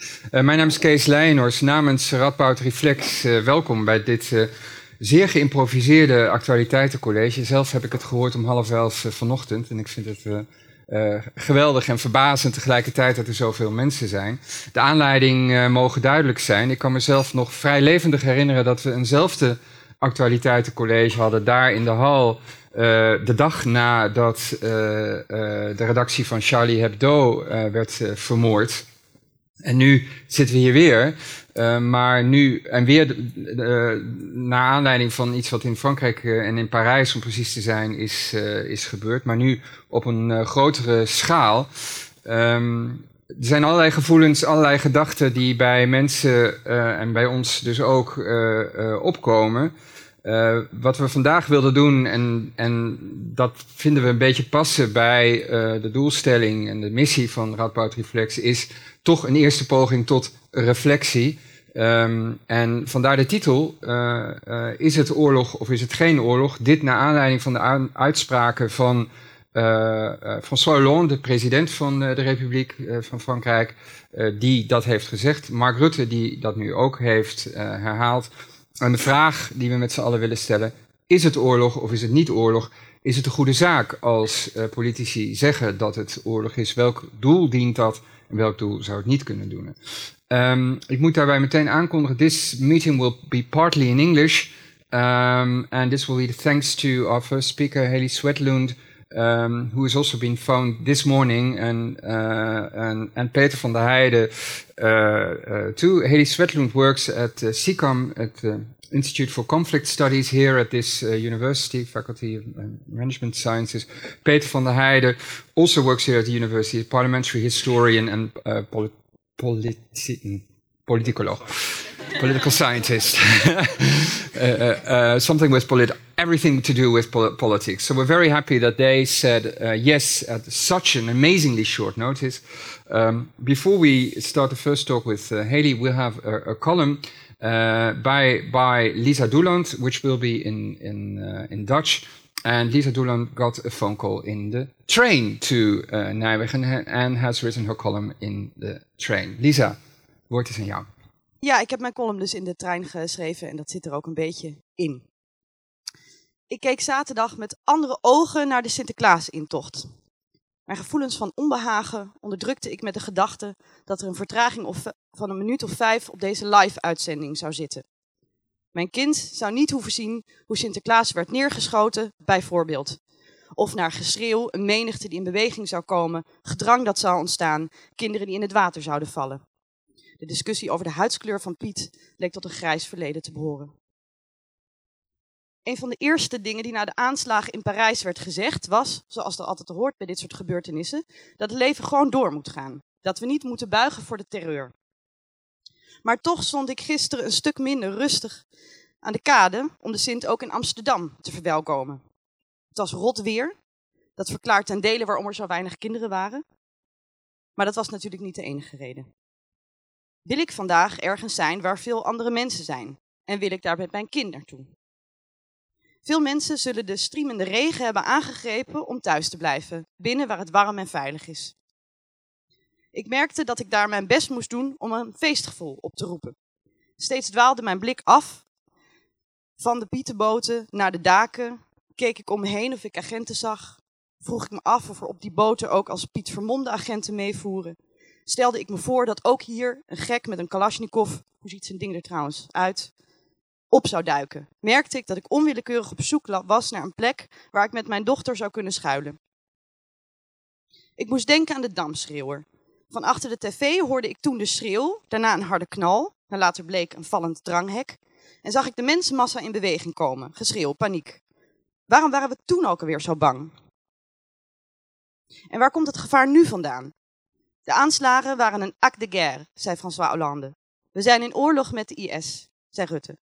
Uh, mijn naam is Kees Leijnors. Namens Radboud Reflex, uh, welkom bij dit uh, zeer geïmproviseerde actualiteitencollege. Zelf heb ik het gehoord om half elf vanochtend en ik vind het geweldig en verbazend tegelijkertijd dat er zoveel mensen zijn. De aanleiding mogen duidelijk zijn. Ik kan mezelf nog vrij levendig herinneren dat we eenzelfde actualiteitencollege hadden daar in de hal. de dag nadat de redactie van Charlie Hebdo werd vermoord. En nu zitten we hier weer, uh, maar nu en weer uh, naar aanleiding van iets wat in Frankrijk uh, en in Parijs, om precies te zijn, is, is gebeurd, maar nu op een grotere schaal. Um, er zijn allerlei gevoelens, allerlei gedachten die bij mensen en bij ons dus ook opkomen. Wat we vandaag wilden doen, en, en dat vinden we een beetje passen bij de doelstelling en de missie van Radboud Reflex, is toch een eerste poging tot reflectie. Um, en vandaar de titel, uh, is het oorlog of is het geen oorlog? Dit naar aanleiding van de uitspraken van François Hollande, de president van de Republiek van Frankrijk, die dat heeft gezegd. Mark Rutte, die dat nu ook heeft herhaald. En de vraag die we met z'n allen willen stellen, is het oorlog of is het niet oorlog? Is het een goede zaak als uh, politici zeggen dat het oorlog is? Welk doel dient dat en welk doel zou het niet kunnen doen? Um, ik moet daarbij meteen aankondigen, this meeting will be partly in English. Um, and this will be thanks to our first speaker, Haley Swetlund, um, who has also been found this morning, and, and, and Peter van der Heijden uh, too. Haley Svetlund works at uh, at the Institute for Conflict Studies here at this uh, university, Faculty of uh, Management Sciences. Peter van der Heijden also works here at the university, parliamentary historian and uh, polit politi political scientist, uh, uh, uh, something with polit- everything to do with pol- politics. So we're very happy that they said uh, yes at such an amazingly short notice. Um, before we start the first talk with uh, Haley, we'll have a, a column by by Lisa Douland, which will be in in in Dutch. And Lisa Douland got a phone call in the train to Nijmegen and has written her column in the train. Lisa, woord is aan jou. Ja, ik heb mijn column dus in de trein geschreven en dat zit er ook een beetje in. Ik keek zaterdag met andere ogen naar de Sinterklaas-intocht. Mijn gevoelens van onbehagen onderdrukte ik met de gedachte dat er een vertraging van een minuut of vijf op deze live-uitzending zou zitten. Mijn kind zou niet hoeven zien hoe Sinterklaas werd neergeschoten, bijvoorbeeld. Of naar geschreeuw, een menigte die in beweging zou komen, gedrang dat zou ontstaan, kinderen die in het water zouden vallen. De discussie over de huidskleur van Piet leek tot een grijs verleden te behoren. Een van de eerste dingen die na de aanslagen in Parijs werd gezegd was, zoals dat altijd hoort bij dit soort gebeurtenissen, dat het leven gewoon door moet gaan. Dat we niet moeten buigen voor de terreur. Maar toch stond ik gisteren een stuk minder rustig aan de kade om de Sint ook in Amsterdam te verwelkomen. Het was rot weer. Dat verklaart ten dele waarom er zo weinig kinderen waren. Maar dat was natuurlijk niet de enige reden. Wil ik vandaag ergens zijn waar veel andere mensen zijn? En wil ik daar met mijn kind naartoe? Veel mensen zullen de streamende regen hebben aangegrepen om thuis te blijven, binnen waar het warm en veilig is. Ik merkte dat ik daar mijn best moest doen om een feestgevoel op te roepen. Steeds dwaalde mijn blik af van de pietenboten naar de daken. Keek ik om me heen of ik agenten zag. Vroeg ik me af of er op die boten ook als Piet vermomde agenten meevoeren stelde ik me voor dat ook hier een gek met een Kalashnikov, hoe ziet zijn ding er trouwens uit, op zou duiken. Merkte ik dat ik onwillekeurig op zoek was naar een plek waar ik met mijn dochter zou kunnen schuilen. Ik moest denken aan de damschreeuwer. Van achter de tv hoorde ik toen de schreeuw, daarna een harde knal, en later bleek een vallend dranghek, en zag ik de mensenmassa in beweging komen, geschreeuw, paniek. Waarom waren we toen ook alweer zo bang? En waar komt het gevaar nu vandaan? De aanslagen waren een acte de guerre, zei François Hollande. We zijn in oorlog met de IS, zei Rutte.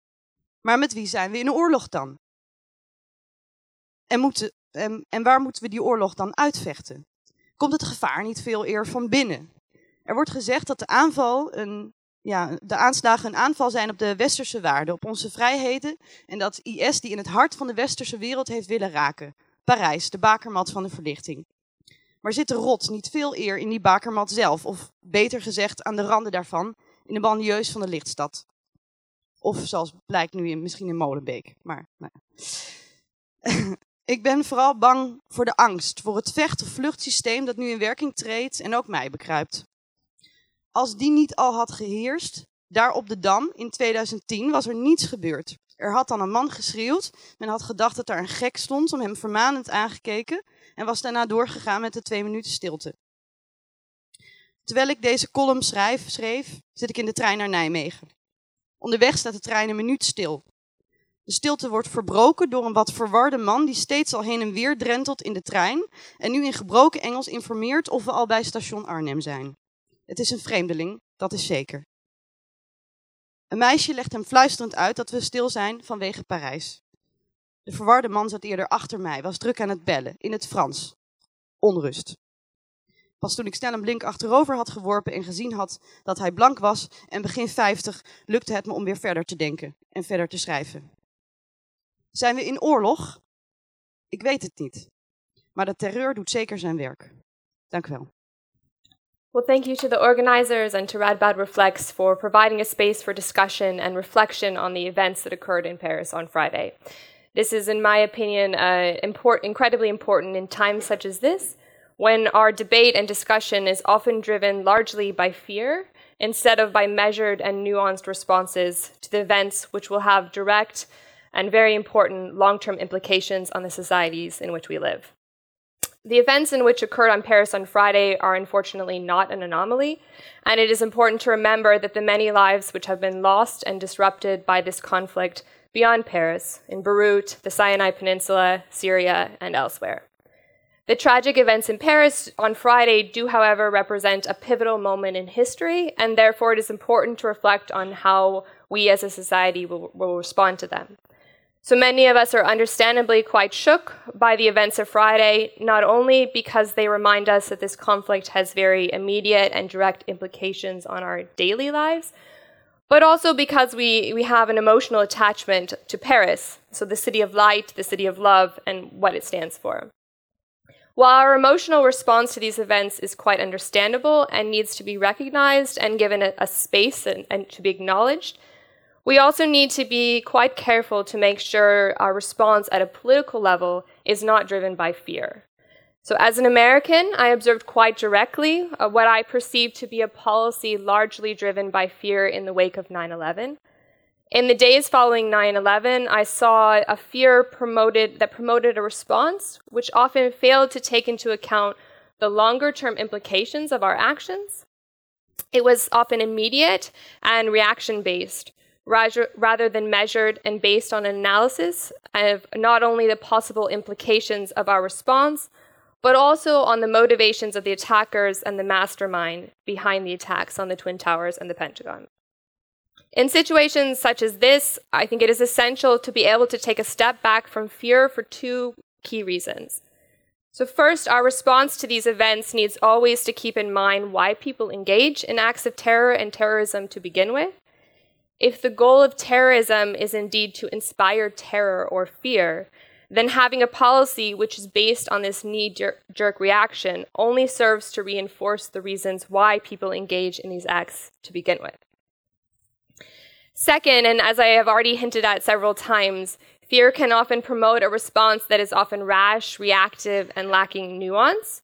Maar met wie zijn we in oorlog dan? En, moeten, en, waar moeten we die oorlog dan uitvechten? Komt het gevaar niet veel eer van binnen? Er wordt gezegd dat de, aanval een, ja, de aanslagen een aanval zijn op de westerse waarden, op onze vrijheden. En dat IS die in het hart van de westerse wereld heeft willen raken. Parijs, de bakermat van de verlichting. Maar zit de rot niet veel eer in die bakermat zelf, of beter gezegd aan de randen daarvan, in de banlieues van de lichtstad? Of zoals blijkt nu in, misschien in Molenbeek. Maar, nou Ik ben vooral bang voor de angst, voor het vecht- of vluchtsysteem dat nu in werking treedt en ook mij bekruipt. Als die niet al had geheerst, daar op de Dam in 2010 was er niets gebeurd. Er had dan een man geschreeuwd, men had gedacht dat er een gek stond, om hem vermanend aangekeken en was daarna doorgegaan met de twee minuten stilte. Terwijl ik deze column schrijf, schreef, zit ik in de trein naar Nijmegen. Onderweg staat de trein een minuut stil. De stilte wordt verbroken door een wat verwarde man die steeds al heen en weer drentelt in de trein en nu in gebroken Engels informeert of we al bij station Arnhem zijn. Het is een vreemdeling, dat is zeker. Een meisje legt hem fluisterend uit dat we stil zijn vanwege Parijs. De verwarde man zat eerder achter mij, was druk aan het bellen, in het Frans. Onrust. Pas toen ik snel een blink achterover had geworpen en gezien had dat hij blank was en begin 50, lukte het me om weer verder te denken en verder te schrijven. Zijn we in oorlog? Ik weet het niet. Maar de terreur doet zeker zijn werk. Dank u wel. Well, thank you to the organizers and to Radboud Reflects for providing a space for discussion and reflection on the events that occurred in Paris on Friday. This is, in my opinion, uh, import, incredibly important in times such as this, when our debate and discussion is often driven largely by fear instead of by measured and nuanced responses to the events which will have direct and very important long term implications on the societies in which we live. The events in which occurred on Paris on Friday are unfortunately not an anomaly, and it is important to remember that the many lives which have been lost and disrupted by this conflict beyond Paris, in Beirut, the Sinai Peninsula, Syria, and elsewhere. The tragic events in Paris on Friday do, however, represent a pivotal moment in history, and therefore it is important to reflect on how we as a society will, will respond to them. So many of us are understandably quite shook by the events of Friday, not only because they remind us that this conflict has very immediate and direct implications on our daily lives, but also because we, we have an emotional attachment to Paris, so the city of light, the city of love, and what it stands for. While our emotional response to these events is quite understandable and needs to be recognized and given a, a space and, and to be acknowledged, we also need to be quite careful to make sure our response at a political level is not driven by fear. So, as an American, I observed quite directly uh, what I perceived to be a policy largely driven by fear in the wake of 9 11. In the days following 9 11, I saw a fear promoted, that promoted a response which often failed to take into account the longer term implications of our actions. It was often immediate and reaction based, rather than measured and based on analysis of not only the possible implications of our response, but also on the motivations of the attackers and the mastermind behind the attacks on the Twin Towers and the Pentagon. In situations such as this, I think it is essential to be able to take a step back from fear for two key reasons. So, first, our response to these events needs always to keep in mind why people engage in acts of terror and terrorism to begin with. If the goal of terrorism is indeed to inspire terror or fear, then having a policy which is based on this knee jerk reaction only serves to reinforce the reasons why people engage in these acts to begin with. Second, and as I have already hinted at several times, fear can often promote a response that is often rash, reactive, and lacking nuance.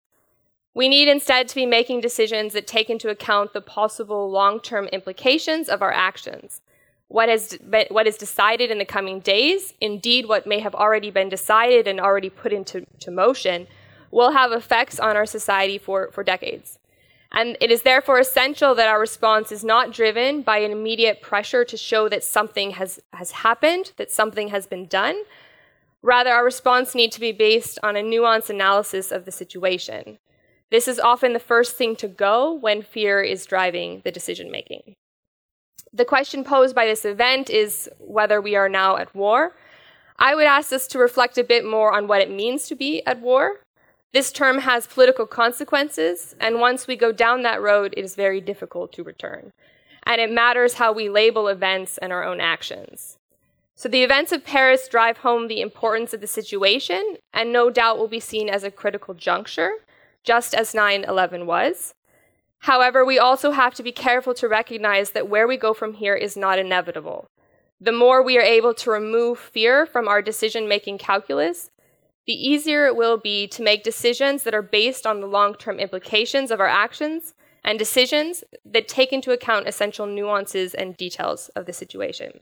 We need instead to be making decisions that take into account the possible long term implications of our actions. What, has what is decided in the coming days, indeed, what may have already been decided and already put into motion, will have effects on our society for, for decades. And it is therefore essential that our response is not driven by an immediate pressure to show that something has, has happened, that something has been done. Rather, our response needs to be based on a nuanced analysis of the situation. This is often the first thing to go when fear is driving the decision making. The question posed by this event is whether we are now at war. I would ask us to reflect a bit more on what it means to be at war. This term has political consequences, and once we go down that road, it is very difficult to return. And it matters how we label events and our own actions. So the events of Paris drive home the importance of the situation and no doubt will be seen as a critical juncture just as 9 11 was. However, we also have to be careful to recognize that where we go from here is not inevitable. The more we are able to remove fear from our decision making calculus, the easier it will be to make decisions that are based on the long term implications of our actions and decisions that take into account essential nuances and details of the situation.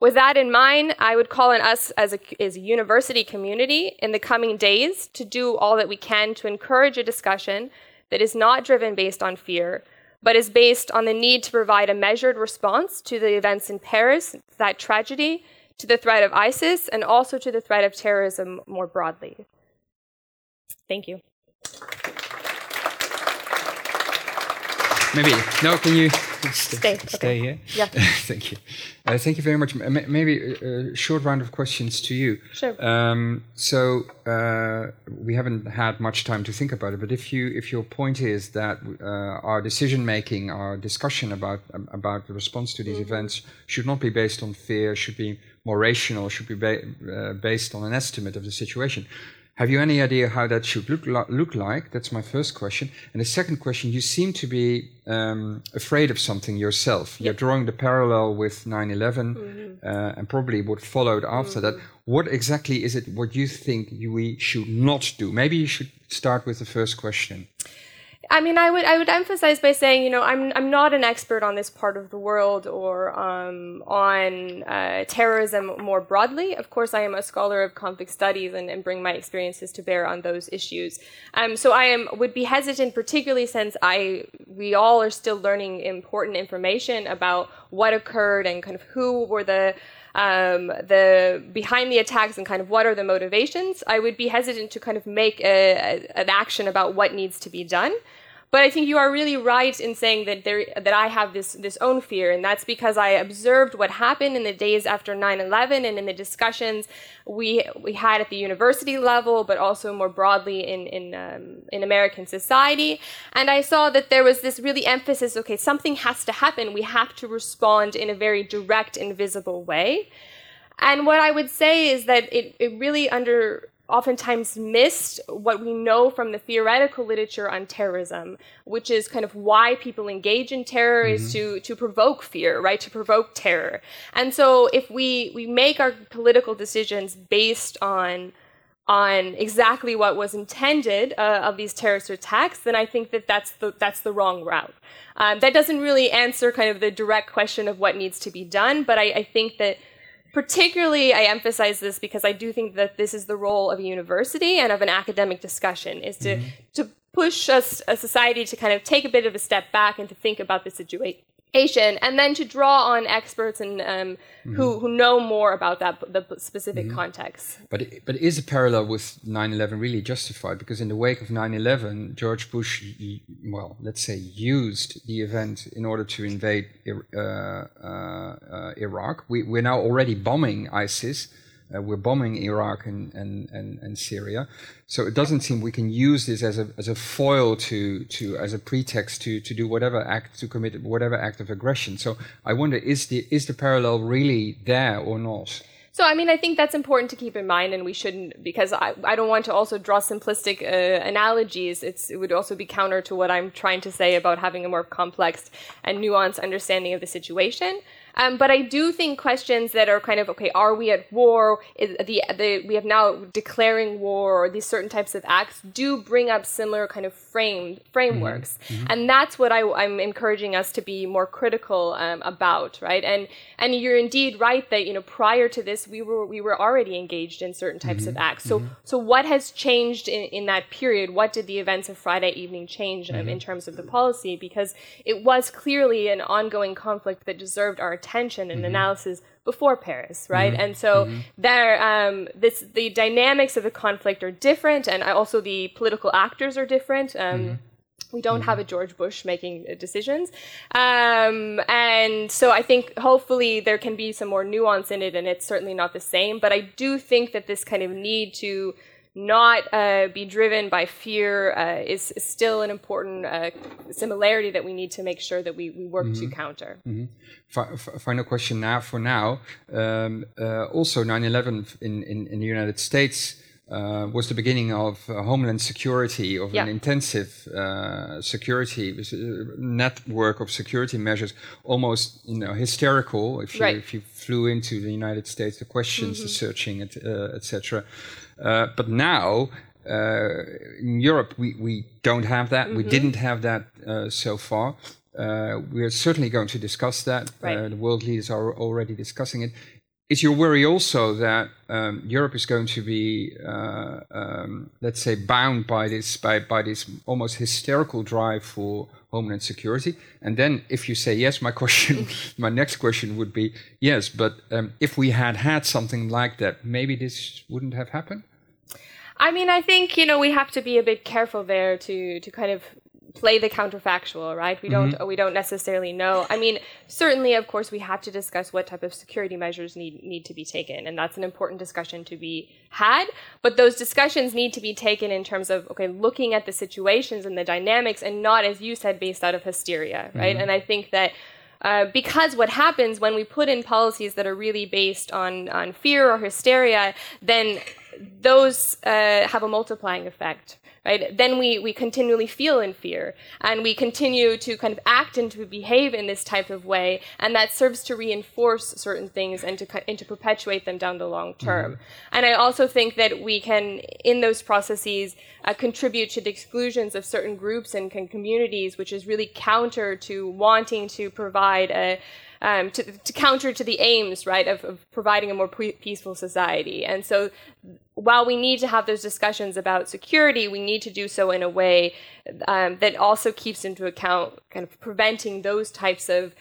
With that in mind, I would call on us as a, as a university community in the coming days to do all that we can to encourage a discussion that is not driven based on fear, but is based on the need to provide a measured response to the events in Paris, that tragedy, to the threat of ISIS, and also to the threat of terrorism more broadly. Thank you. Maybe, no, can you stay, stay okay. here? Yeah. thank you. Uh, thank you very much. M maybe a, a, short round of questions to you. Sure. Um, so uh, we haven't had much time to think about it, but if you if your point is that uh, our decision making, our discussion about um, about the response to these mm -hmm. events should not be based on fear, should be more rational, should be ba uh, based on an estimate of the situation. Have you any idea how that should look, look like? That's my first question. And the second question, you seem to be um, afraid of something yourself. Yep. You're drawing the parallel with 9 11 mm-hmm. uh, and probably what followed after mm-hmm. that. What exactly is it what you think we should not do? Maybe you should start with the first question. I mean, I would I would emphasize by saying, you know, I'm I'm not an expert on this part of the world or um, on uh, terrorism more broadly. Of course, I am a scholar of conflict studies and, and bring my experiences to bear on those issues. Um, so I am would be hesitant, particularly since I we all are still learning important information about what occurred and kind of who were the um, the behind the attacks and kind of what are the motivations, I would be hesitant to kind of make a, a, an action about what needs to be done. But I think you are really right in saying that there that I have this this own fear, and that's because I observed what happened in the days after 9/11 and in the discussions we we had at the university level, but also more broadly in in um, in American society. And I saw that there was this really emphasis. Okay, something has to happen. We have to respond in a very direct and visible way. And what I would say is that it, it really under oftentimes missed what we know from the theoretical literature on terrorism, which is kind of why people engage in terror mm-hmm. is to, to provoke fear, right? To provoke terror. And so if we, we make our political decisions based on on exactly what was intended uh, of these terrorist attacks, then I think that that's the that's the wrong route. Um, that doesn't really answer kind of the direct question of what needs to be done, but I, I think that particularly i emphasize this because i do think that this is the role of a university and of an academic discussion is to mm-hmm. to push us a society to kind of take a bit of a step back and to think about the situation Asian, and then to draw on experts and um, mm-hmm. who who know more about that the specific mm-hmm. context. But but is a parallel with 9/11 really justified? Because in the wake of 9/11, George Bush, well, let's say, used the event in order to invade uh, uh, uh, Iraq. We, we're now already bombing ISIS. Uh, we're bombing Iraq and, and, and, and, Syria. So it doesn't seem we can use this as a, as a foil to, to, as a pretext to, to do whatever act, to commit whatever act of aggression. So I wonder, is the, is the parallel really there or not? So, I mean, I think that's important to keep in mind, and we shouldn't, because I, I don't want to also draw simplistic uh, analogies. It's, it would also be counter to what I'm trying to say about having a more complex and nuanced understanding of the situation. Um, but I do think questions that are kind of okay, are we at war? Is the, the we have now declaring war or these certain types of acts do bring up similar kind of frame frameworks, mm-hmm. mm-hmm. and that's what I, am encouraging us to be more critical um, about, right? And and you're indeed right that you know prior to this we were we were already engaged in certain types mm-hmm. of acts. So mm-hmm. so what has changed in, in that period? What did the events of Friday evening change um, in mm-hmm. terms of the policy? Because it was clearly an ongoing conflict that deserved our attention and mm-hmm. analysis before Paris, right? Mm-hmm. And so mm-hmm. there, um, this the dynamics of the conflict are different, and also the political actors are different. Um, mm-hmm. we don't have a mm-hmm. George Bush making uh, decisions. Um, and so I think hopefully there can be some more nuance in it, and it's certainly not the same. But I do think that this kind of need to not uh, be driven by fear uh, is, is, still an important uh, similarity that we need to make sure that we, we work mm-hmm. to counter. Mm-hmm. final question now for now. Um, uh, also, 9 11 in, in, in, the United States uh, was the beginning of uh, Homeland Security, of Yeah. an intensive uh, security network of security measures, almost you know hysterical. If you Right. if you flew into the United States, the questions, the searching, et, uh. But now. Uh, in Europe, we, we don't have that. We didn't have that uh, so far. Uh, we're certainly going to discuss that. Right. Uh, the world leaders are already discussing it. Is your worry also that um, Europe is going to be, uh, um, let's say, bound by this by, by this almost hysterical drive for homeland security? And then, if you say yes, my question, my next question would be yes. But um, if we had had something like that, maybe this wouldn't have happened. I mean, I think you know we have to be a bit careful there to to kind of play the counterfactual, right? We don't we don't necessarily know. I mean, certainly, of course, we have to discuss what type of security measures need need to be taken, and that's an important discussion to be had. But those discussions need to be taken in terms of okay, looking at the situations and the dynamics, and not, as you said, based out of hysteria, right? And I think that. Uh, because what happens when we put in policies that are really based on, on fear or hysteria, then those uh, have a multiplying effect, right? Then we, we continually feel in fear and we continue to kind of act and to behave in this type of way, and that serves to reinforce certain things and to, and to perpetuate them down the long term. And I also think that we can, in those processes, uh, contribute to the exclusions of certain groups and, and communities, which is really counter to wanting to provide a um, to, to counter to the aims, right, of, of providing a more pre- peaceful society. And so, while we need to have those discussions about security, we need to do so in a way um, that also keeps into account kind of preventing those types of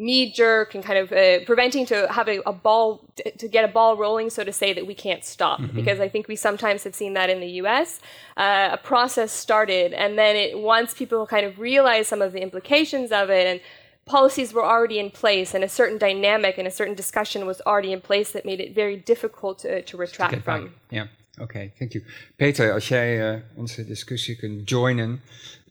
knee jerk and kind of uh, preventing to have a, a ball to get a ball rolling, so to say, that we can't stop. Because I think we sometimes have seen that in the U.S. Uh, a process started, and then it once people kind of realize some of the implications of it and policies were already in place and a certain dynamic and a certain discussion was already in place that made it very difficult to, to retract from. Ja, oké, thank you. Peter, als jij eh, onze discussie kunt joinen.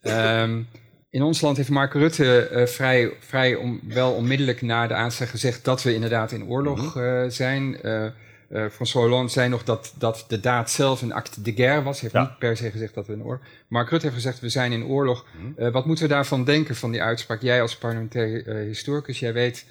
Ehm, in ons land heeft Mark Rutte eh, vrij, vrij om, wel onmiddellijk na de aanslag gezegd dat we inderdaad in oorlog eh, zijn. Eh, François Hollande zei nog dat, dat de daad zelf een acte de guerre was. Hij heeft Ja. niet per se gezegd dat we in oorlog... Mark Rutte heeft gezegd we zijn in oorlog. Eh, wat moeten we daarvan denken, van die uitspraak? Jij als parlementair eh, historicus, jij weet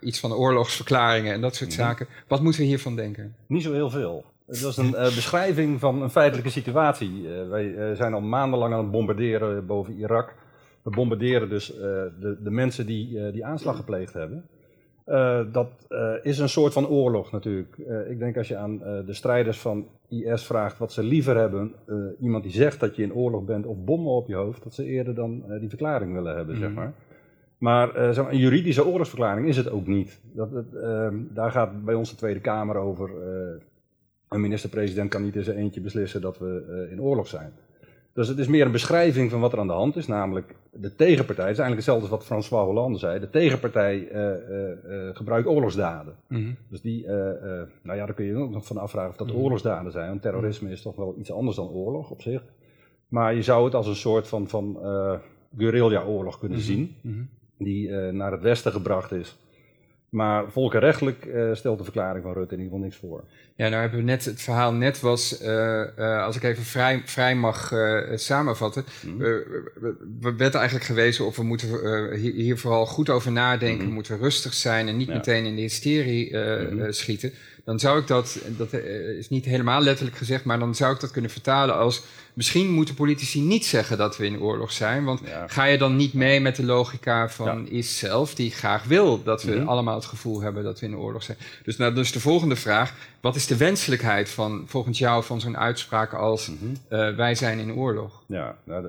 iets van oorlogsverklaringen en dat soort zaken. Wat moeten we hiervan denken? Niet zo heel veel. Het was een beschrijving van een feitelijke situatie. Wij zijn al maandenlang aan het bombarderen boven Irak. We bombarderen dus de, de mensen die die aanslag gepleegd hebben. Eh, dat eh, is een soort van oorlog natuurlijk. Eh, ik denk als je aan de strijders van IS vraagt wat ze liever hebben, iemand die zegt dat je in oorlog bent of bommen op je hoofd, dat ze eerder dan die verklaring willen hebben, zeg maar. Maar eh, zeg maar, een juridische oorlogsverklaring is het ook niet. Dat, het, ehm, daar gaat bij ons de Tweede Kamer over. een minister-president kan niet in zijn eentje beslissen dat we in oorlog zijn. Dus het is meer een beschrijving van wat er aan de hand is, namelijk de tegenpartij. Het is eigenlijk hetzelfde als wat François Hollande zei. De tegenpartij eh, eh, eh, gebruikt oorlogsdaden. Dus die, nou ja, daar kun je ook nog van afvragen of dat oorlogsdaden zijn. Want terrorisme is toch wel iets anders dan oorlog op zich. Maar je zou het als een soort van, van guerrilla-oorlog kunnen zien, die naar het westen gebracht is. Maar volkenrechtelijk eh, stelt de verklaring van Rutte in ieder geval niks voor. Ja, nou hebben we net, het verhaal net was, eh, eh, als ik even vrij, vrij mag samenvatten. Eh, we, we werd eigenlijk gewezen of we moeten hier, hier vooral goed over nadenken. We moeten rustig zijn en niet. Ja. meteen in de hysterie eh, schieten. Dan zou ik dat, dat eh, is niet helemaal letterlijk gezegd, maar dan zou ik dat kunnen vertalen als... Misschien moeten politici niet zeggen dat we in oorlog zijn. Want Ja. ga je dan niet mee met de logica van Ja. is zelf, die graag wil dat we Mhm. allemaal het gevoel hebben dat we in oorlog zijn. Dus, nou, dus de volgende vraag: wat is de wenselijkheid van volgens jou van zo'n uitspraak als Mhm. eh, wij zijn in oorlog? Ja, nou,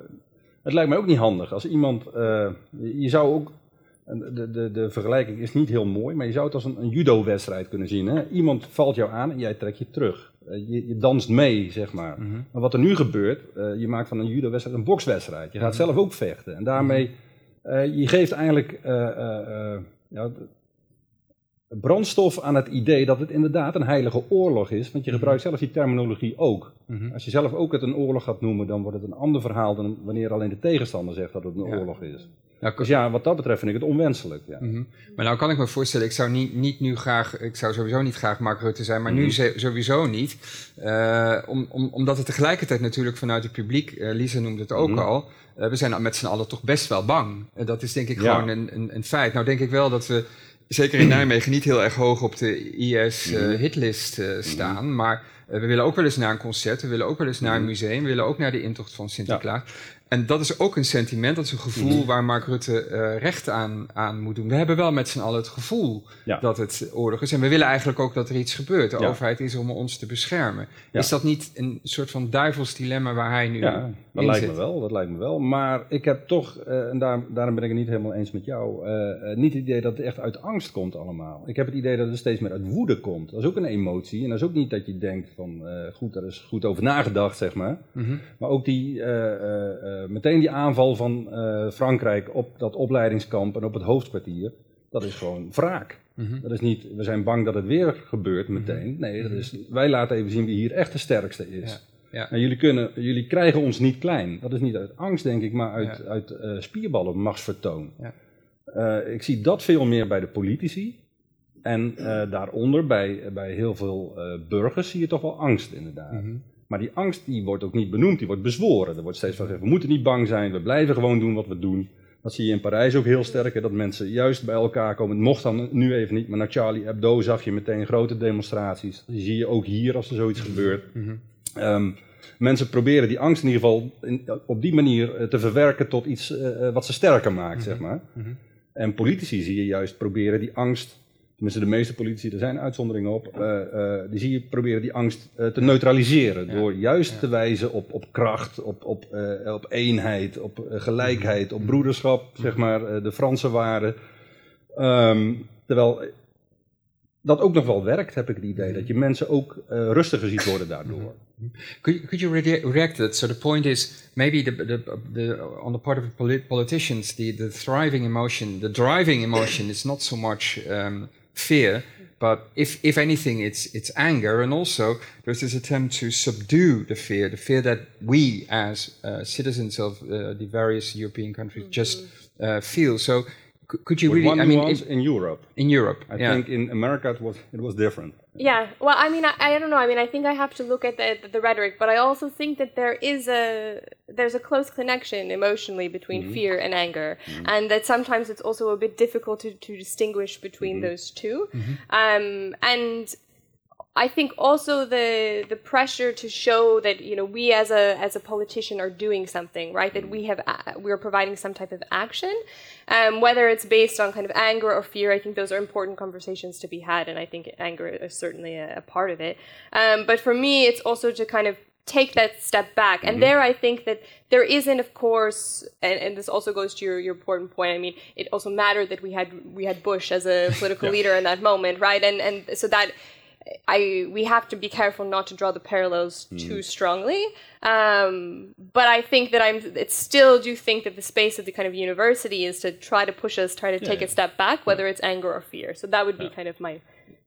het lijkt mij ook niet handig. Als iemand, eh, je zou ook, de, de, de vergelijking is niet heel mooi, maar je zou het als een, een judo-wedstrijd kunnen zien. Hè? Iemand valt jou aan en jij trekt je terug. Eh, je, je danst mee, zeg maar. Maar wat er nu gebeurt, eh, je maakt van een judo-wedstrijd een bokswedstrijd. Je gaat zelf ook vechten. En daarmee, eh, je geeft eigenlijk ja, brandstof aan het idee dat het inderdaad een heilige oorlog is. Want je gebruikt zelf die terminologie ook. Mhm. Als je zelf ook het een oorlog gaat noemen, dan wordt het een ander verhaal dan wanneer alleen de tegenstander zegt dat het een Ja. oorlog is. Nou, ja, wat dat betreft vind ik het onwenselijk. Ja. Mhm. Maar nou kan ik me voorstellen, ik zou niet, niet nu graag, ik zou sowieso niet graag Mark Rutte zijn, maar nu Mhm. sowieso niet. Eh, om, om, omdat het tegelijkertijd natuurlijk vanuit het publiek, eh Lisa noemde het ook Mhm. al, eh, we zijn met z'n allen toch best wel bang. En dat is denk ik Ja. gewoon een, een, een feit. Nou denk ik wel dat we, zeker in Nijmegen, niet heel erg hoog op de. IS-hitlist staan, maar we willen ook wel eens naar een concert, we willen ook wel eens naar een museum, we willen ook naar de intocht van Sinterklaas. En dat is ook een sentiment, dat is een gevoel Mhm. waar Mark Rutte eh, recht aan, aan moet doen. We hebben wel met z'n allen het gevoel Ja. dat het oorlog is. En we willen eigenlijk ook dat er iets gebeurt. De Ja. overheid is om ons te beschermen. Ja. Is dat niet een soort van duivels dilemma waar hij nu Ja, dat in lijkt zit? me wel, dat lijkt me wel. Maar ik heb toch, eh, en daar, daarom ben ik het niet helemaal eens met jou, eh, niet het idee dat het echt uit angst komt allemaal. Ik heb het idee dat het steeds meer uit woede komt. Dat is ook een emotie. En dat is ook niet dat je denkt van, goed, daar is goed over nagedacht, zeg maar. Mhm. Maar ook die, meteen die aanval van eh, Frankrijk op dat opleidingskamp en op het hoofdkwartier, dat is gewoon wraak. Mhm. Dat is niet, we zijn bang dat het weer gebeurt meteen. Nee, dat is, wij laten even zien wie hier echt de sterkste is. Ja, ja. En jullie, kunnen, jullie krijgen ons niet klein. Dat is niet uit angst, denk ik, maar uit, Ja. uit eh, spierballen, machtsvertoon. Ja. Eh, ik zie dat veel meer bij de politici. En eh, daaronder bij, bij heel veel eh, burgers zie je toch wel angst, inderdaad. Mhm. Maar die angst die wordt ook niet benoemd, die wordt bezworen. Er wordt steeds van gezegd, we moeten niet bang zijn, we blijven gewoon doen wat we doen. Dat zie je in Parijs ook heel sterk, hè, dat mensen juist bij elkaar komen. Het mocht dan nu even niet, maar naar Charlie Hebdo zag je meteen grote demonstraties. Die zie je ook hier als er zoiets gebeurt. Mhm. Ehm, mensen proberen die angst in ieder geval in- op die manier eh, te verwerken tot iets eh, eh, wat ze sterker maakt, zeg maar. Mhm. En politici zie je juist proberen die angst, tenminste de meeste politici, er zijn uitzonderingen op, eh, eh, die zie je proberen die angst eh, te neutraliseren. Ja. Door juist Ja. te wijzen op, op kracht, op, op, op eenheid, op gelijkheid, Mhm. op broederschap, zeg maar, de Franse waarden. Ehm, terwijl dat ook nog wel werkt, heb ik het idee. Dat je mensen ook rustiger ziet worden daardoor. Could, you- could you rea- react to that? So the point is, maybe the, the, the, on the part of the polit- politicians, the, the thriving emotion, the driving emotion is not so much um, fear, but if, if anything, it's, it's anger. And also, there's this attempt to subdue the fear, the fear that we as uh, citizens of uh, the various European countries just uh, feel. So could you With really, one I mean, nuance if- in Europe. in Europe, I yeah. think in America it was it was different. Yeah, well, I mean, I, I don't know. I mean, I think I have to look at the, the rhetoric, but I also think that there is a there's a close connection emotionally between mm-hmm. fear and anger, mm-hmm. and that sometimes it's also a bit difficult to, to distinguish between mm-hmm. those 2 Um, and I think also the the pressure to show that you know we as a as a politician are doing something right that we have we are providing some type of action, um, whether it's based on kind of anger or fear. I think those are important conversations to be had, and I think anger is certainly a, a part of it. Um, but for me, it's also to kind of take that step back, and there I think that there isn't, of course, and, and this also goes to your, your important point. I mean, it also mattered that we had we had Bush as a political leader in that moment, right? And and so that I we have to be careful not to draw the parallels too strongly. Um, but I think that I'm it still do think that the space of the kind of university is to try to push us, try to take a step back, whether it's anger or fear. So that would be kind of my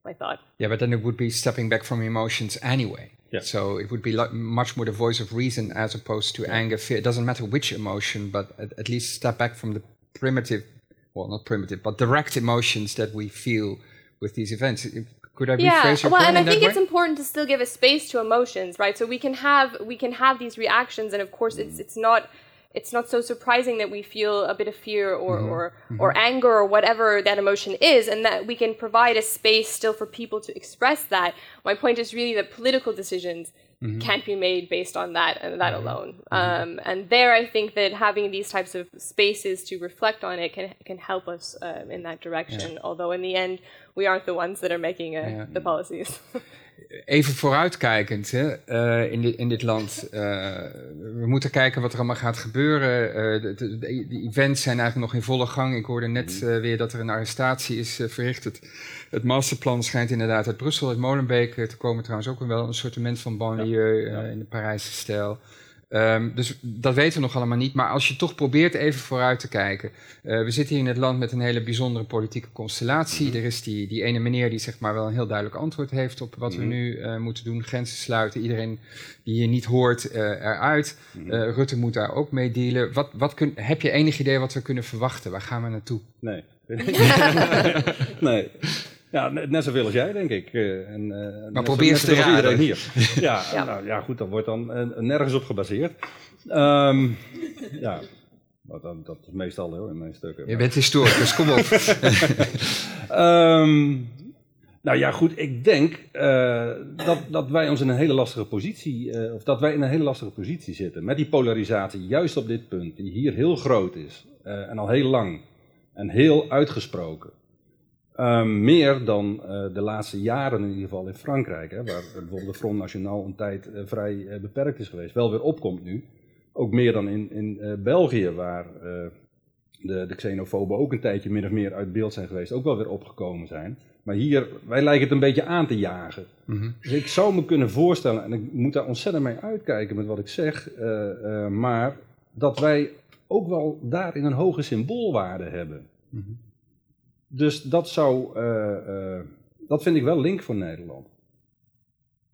my thought. Yeah, but then it would be stepping back from emotions anyway. Yeah. So it would be like much more the voice of reason as opposed to anger, fear. It doesn't matter which emotion, but at, at least step back from the primitive, well, not primitive, but direct emotions that we feel with these events. Could I yeah rephrase your well and i think way? it's important to still give a space to emotions right? So we can have we can have these reactions and of course it's mm. it's not it's not so surprising that we feel a bit of fear or mm-hmm. or, mm-hmm. or anger or whatever that emotion is and that we can provide a space still for people to express that. My point is really that political decisions can't be made based on that and that alone. Um, and there i think that having these types of spaces to reflect on it can can help us uh, in that direction. Although in the end we aren't the ones that are making uh, the policies Even vooruitkijkend hè, eh, in, dit, in dit land. eh, we moeten kijken wat er allemaal gaat gebeuren. Eh, de, de, events zijn eigenlijk nog in volle gang. Ik hoorde net Mhm. weer dat er een arrestatie is verricht. Het, het masterplan schijnt inderdaad uit Brussel, uit Molenbeek te komen. Trouwens ook wel een soortement van banlieue in de Parijse stijl. Ehm, dus dat weten we nog allemaal niet. Maar als je toch probeert even vooruit te kijken. Uh, we zitten hier in het land met een hele bijzondere politieke constellatie. Mhm. Er is die, die ene meneer die zeg maar wel een heel duidelijk antwoord heeft op wat we Mhm. nu uh, moeten doen. Grenzen sluiten, iedereen die je niet hoort uh, eruit. Mhm. Rutte moet daar ook mee dealen. Wat, wat kun, heb je enig idee wat we kunnen verwachten? Waar gaan we naartoe? Nee. nee. Ja, net zoveel als jij, denk ik. Uh, en, uh, maar probeer eens te raden. hier. Ja, ja. Nou, ja, goed, dat wordt dan uh, nergens op gebaseerd. Um, ja, dat, dat, dat, is meestal hoor, in mijn stukken. Je bent historicus, kom op. um, nou ja, goed, ik denk dat, dat wij ons in een hele lastige positie, of dat wij in een hele lastige positie zitten. Met die polarisatie, juist op dit punt, die hier heel groot is. en al heel lang. En heel uitgesproken. Um, meer dan uh, de laatste jaren in ieder geval in Frankrijk, hè, waar bijvoorbeeld de Front National een tijd uh, vrij uh, beperkt is geweest, wel weer opkomt nu. Ook meer dan in, in België, waar de, de xenofoben ook een tijdje min of meer uit beeld zijn geweest, ook wel weer opgekomen zijn. Maar hier, wij lijken het een beetje aan te jagen. Mm -hmm. Dus ik zou me kunnen voorstellen, en ik moet daar ontzettend mee uitkijken met wat ik zeg, maar dat wij ook wel daarin een hoge symboolwaarde hebben. Mm -hmm. Dus dat zou, uh, uh, dat vind ik wel link voor Nederland.